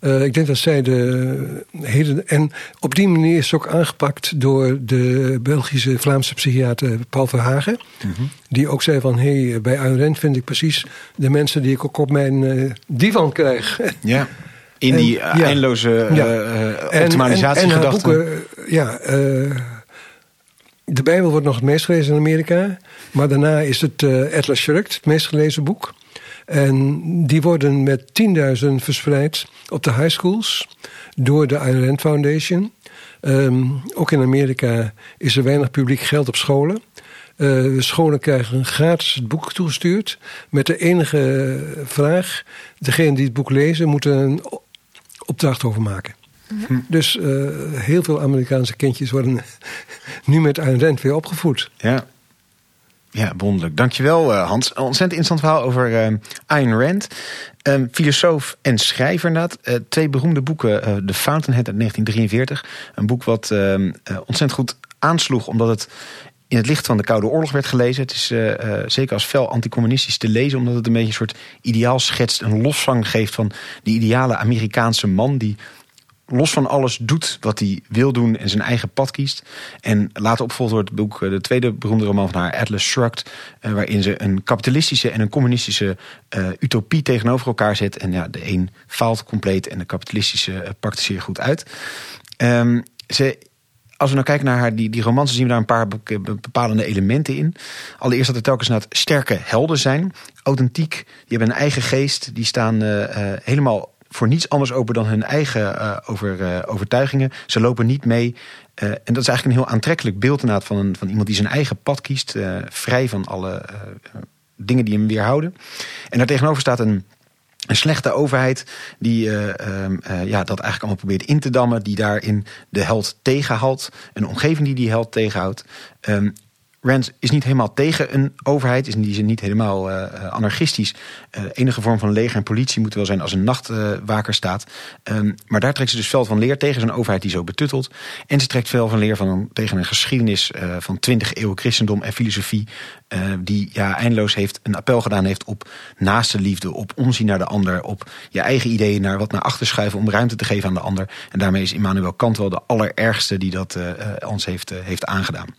Uh, ik denk dat zij de hele. En op die manier is ze ook aangepakt door de Belgische Vlaamse psychiater Paul Verhagen. Mm -hmm. Die ook zei van hé, hey, bij Rand vind ik precies de mensen die ik ook op mijn uh, divan krijg. [laughs] Ja. In en, die uh, eindeloze ja. optimalisatiegedachten. ja, uh, de Bijbel wordt nog het meest gelezen in Amerika. Maar daarna is het uh, Atlas Shrugged, het meest gelezen boek. En die worden met 10.000 verspreid op de high schools door de Rand Foundation. Um, ook in Amerika is er weinig publiek geld op scholen. Uh, scholen krijgen gratis het boek toegestuurd. Met de enige vraag: degene die het boek lezen, moeten een opdracht over maken. Hm. Dus uh, heel veel Amerikaanse kindjes worden [laughs] nu met Ayn Rand weer opgevoed. Ja. Ja, wonderlijk. Dankjewel uh, Hans. Ontzettend interessant verhaal over uh, Ayn Rand. Um, filosoof en schrijver inderdaad. Uh, twee beroemde boeken. The Fountainhead uit 1943. Een boek wat ehm, ontzettend goed aansloeg. Omdat het in het licht van de Koude Oorlog werd gelezen. Het is zeker als fel anticommunistisch te lezen. Omdat het een beetje een soort ideaal schetst. Een lofzang geeft van die ideale Amerikaanse man. Die los van alles doet wat hij wil doen en zijn eigen pad kiest. En later opvolgt door het boek, de tweede beroemde roman van haar, Atlas Shrugged, waarin ze een kapitalistische en een communistische uh, utopie tegenover elkaar zet. En ja, de een faalt compleet en de kapitalistische uh, pakt zeer goed uit. Um, ze als we nou kijken naar haar, die, die romans, zien we daar een paar bepalende elementen in. Allereerst dat er telkens sterke helden zijn. Authentiek, die hebben een eigen geest. Die staan helemaal voor niets anders open dan hun eigen uh, over, uh, overtuigingen. Ze lopen niet mee. Uh, en dat is eigenlijk een heel aantrekkelijk beeld van, een, van iemand die zijn eigen pad kiest. vrij van alle dingen die hem weerhouden. En daartegenover staat een, een slechte overheid die ja, dat eigenlijk allemaal probeert in te dammen. Die daarin de held tegenhoudt. Een omgeving die die held tegenhoudt. Um, Rand is niet helemaal tegen een overheid, is in die zin niet helemaal uh, anarchistisch. Uh, enige vorm van leger en politie moet wel zijn als een nachtwaker staat. Um, maar daar trekt ze dus veel van leer tegen zo'n overheid die zo betuttelt. En ze trekt veel van leer van tegen een geschiedenis van 20 eeuwen christendom en filosofie. die ja, eindeloos heeft een appel gedaan heeft op naaste liefde, op omzien naar de ander, op je eigen ideeën naar wat naar achter schuiven om ruimte te geven aan de ander. En daarmee is Immanuel Kant wel de allerergste die dat ons heeft, heeft aangedaan.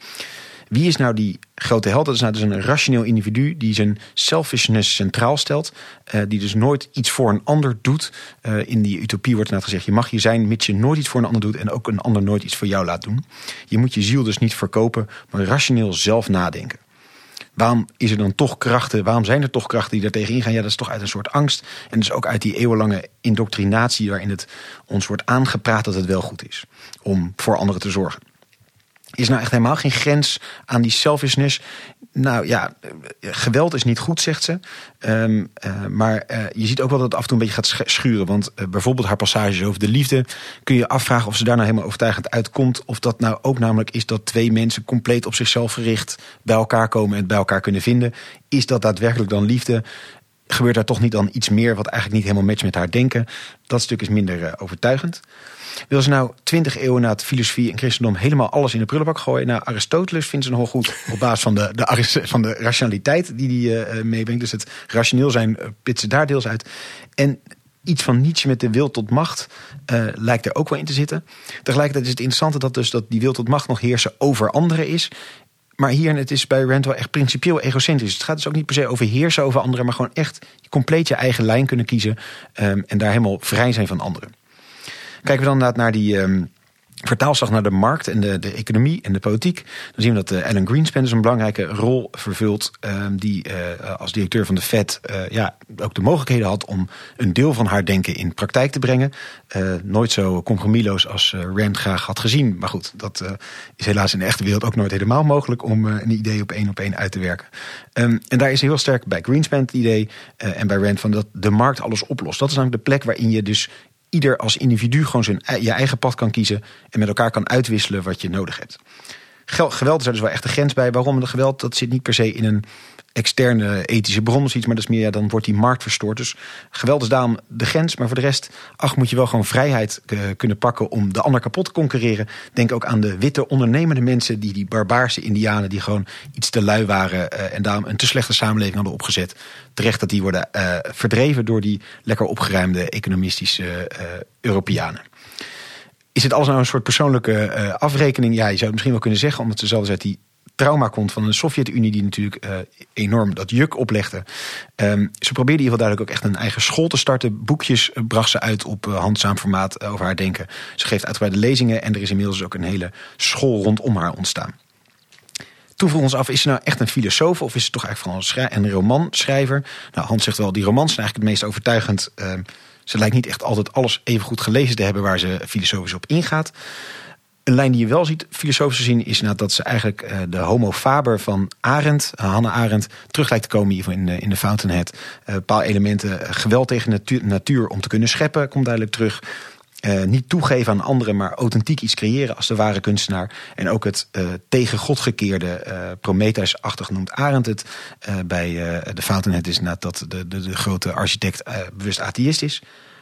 Wie is nou die grote held? Dat is nou dus een rationeel individu die zijn selfishness centraal stelt. Uh, die dus nooit iets voor een ander doet. Uh, in die utopie wordt inderdaad gezegd: je mag je zijn, mits je nooit iets voor een ander doet en ook een ander nooit iets voor jou laat doen. Je moet je ziel dus niet verkopen, maar rationeel zelf nadenken. Waarom is er dan toch krachten? Waarom zijn er toch krachten die daar tegen ingaan? Ja, dat is toch uit een soort angst. En dus ook uit die eeuwenlange indoctrinatie waarin het ons wordt aangepraat dat het wel goed is om voor anderen te zorgen. Is nou echt helemaal geen grens aan die selfishness? Nou ja, geweld is niet goed, zegt ze. Ehm, eh, maar uh, je ziet ook wel dat het af en toe een beetje gaat schuren. Want uh, bijvoorbeeld haar passages over de liefde... kun je afvragen of ze daar nou helemaal overtuigend uitkomt. Of dat nou ook namelijk is dat twee mensen compleet op zichzelf gericht... bij elkaar komen en bij elkaar kunnen vinden. Is dat daadwerkelijk dan liefde? Gebeurt daar toch niet dan iets meer wat eigenlijk niet helemaal matcht met haar denken? Dat stuk is minder overtuigend. Wil ze nou twintig eeuwen na het filosofie en christendom helemaal alles in de prullenbak gooien? Nou, Aristoteles vindt ze nogal goed op basis van de, de, van de rationaliteit die hij uh, meebrengt. Dus het rationeel zijn uh, pitsen daar deels uit. En iets van Nietzsche met de wil tot macht lijkt er ook wel in te zitten. Tegelijkertijd is het interessante dat dus dat die wil tot macht nog heersen over anderen is. Maar hier, het is bij Rand wel echt principieel egocentrisch. Het gaat dus ook niet per se over heersen over anderen, maar gewoon echt compleet je eigen lijn kunnen kiezen um, en daar helemaal vrij zijn van anderen. Kijken we dan naar die um, vertaalslag naar de markt en de, de economie en de politiek. Dan zien we dat uh, Alan Greenspan dus een belangrijke rol vervult. Um, die uh, als directeur van de Fed uh, ja, ook de mogelijkheden had om een deel van haar denken in praktijk te brengen. nooit zo compromisloos als Rand graag had gezien. Maar goed, dat is helaas in de echte wereld ook nooit helemaal mogelijk om een idee op één op één uit te werken. Um, en daar is heel sterk bij Greenspan het idee en bij Rand van dat de markt alles oplost. Dat is namelijk de plek waarin je dus ieder als individu gewoon zijn, je eigen pad kan kiezen en met elkaar kan uitwisselen wat je nodig hebt. Geweld is dus wel echt een grens bij. Waarom? De geweld dat zit niet per se in een externe ethische bron of iets, maar dat is meer, ja, dan wordt die markt verstoord. Dus geweld is daarom de grens, maar voor de rest, ach, moet je wel gewoon vrijheid uh, kunnen pakken om de ander kapot te concurreren. Denk ook aan de witte ondernemende mensen, die die barbaarse indianen, die gewoon iets te lui waren uh, en daarom een te slechte samenleving hadden opgezet. Terecht dat die worden uh, verdreven door die lekker opgeruimde economistische Europeanen. Is het alles nou een soort persoonlijke afrekening? Ja, je zou het misschien wel kunnen zeggen, omdat ze zelfs uit die trauma komt van een Sovjet-Unie die natuurlijk uh, enorm dat juk oplegde. Um, ze probeerde in ieder geval duidelijk ook echt een eigen school te starten. Boekjes uh, bracht ze uit op uh, handzaam formaat over haar denken. Ze geeft uitgebreide lezingen en er is inmiddels ook een hele school rondom haar ontstaan. Toen vroegen ons af, is ze nou echt een filosoof of is ze toch eigenlijk vooral een, een romanschrijver? Nou, Hans zegt wel, die romans zijn eigenlijk het meest overtuigend. Ehm, ze lijkt niet echt altijd alles even goed gelezen te hebben waar ze filosofisch op ingaat. Een lijn die je wel ziet, filosofisch gezien, is nou dat ze eigenlijk uh, de homo faber van Arendt, uh, Hannah Arendt, terug lijkt te komen in, in de Fountainhead. Een paar elementen, geweld tegen natuur, natuur om te kunnen scheppen, komt duidelijk terug. Niet toegeven aan anderen, maar authentiek iets creëren als de ware kunstenaar. En ook het tegen God gekeerde uh, Prometheus-achtig noemt Arendt het. bij de Fountainhead is inderdaad dat de, de, de grote architect bewust atheïst is.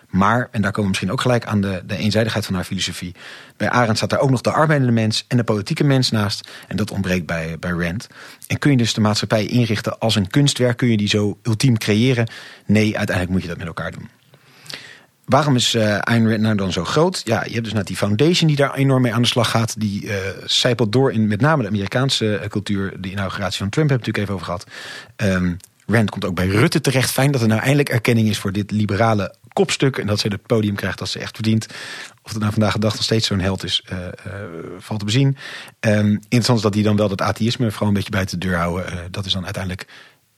Maar, en daar komen we misschien ook gelijk aan de, de eenzijdigheid van haar filosofie. Bij Arendt staat daar ook nog de arbeidende mens en de politieke mens naast. En dat ontbreekt bij, bij Rand. En kun je dus de maatschappij inrichten als een kunstwerk? Kun je die zo ultiem creëren? Nee, uiteindelijk moet je dat met elkaar doen. Waarom is uh, Ayn Rand nou dan zo groot? Ja, je hebt dus net die foundation die daar enorm mee aan de slag gaat. Die uh, zijpelt door in met name de Amerikaanse uh, cultuur. De inauguratie van Trump heb ik natuurlijk even over gehad. Um, Rand komt ook bij Rutte terecht. Fijn dat er nou eindelijk erkenning is voor dit liberale kopstuk. En dat ze het podium krijgt dat ze echt verdient. Of het nou vandaag de dag nog steeds zo'n held is, uh, valt te bezien. Um, interessant is dat hij dan wel dat atheïsme vooral een beetje buiten de deur houden. Uh, dat is dan uiteindelijk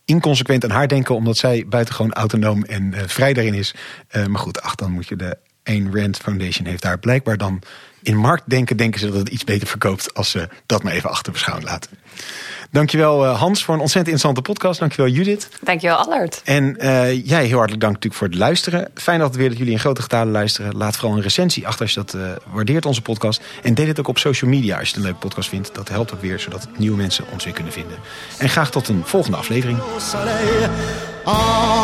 inconsequent aan haar denken, omdat zij buitengewoon autonoom en vrij daarin is. maar goed, ach, dan moet je de Ayn Rand Foundation heeft daar blijkbaar dan in marktdenken denken ze dat het iets beter verkoopt als ze dat maar even achter beschouwen laten. Dankjewel uh, Hans voor een ontzettend interessante podcast. Dankjewel Judith. Dankjewel Allard. En uh, jij heel hartelijk dank natuurlijk voor het luisteren. Fijn dat weer dat jullie in grote getalen luisteren. Laat vooral een recensie achter als je dat uh, waardeert, onze podcast. En deel het ook op social media als je het een leuke podcast vindt. Dat helpt ook weer, zodat nieuwe mensen ons weer kunnen vinden. En graag tot een volgende aflevering. Emmenez-moi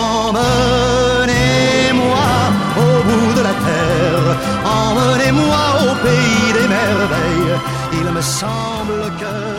au bout de la terre, emmenez-moi au pays des merveilles. Il me semble que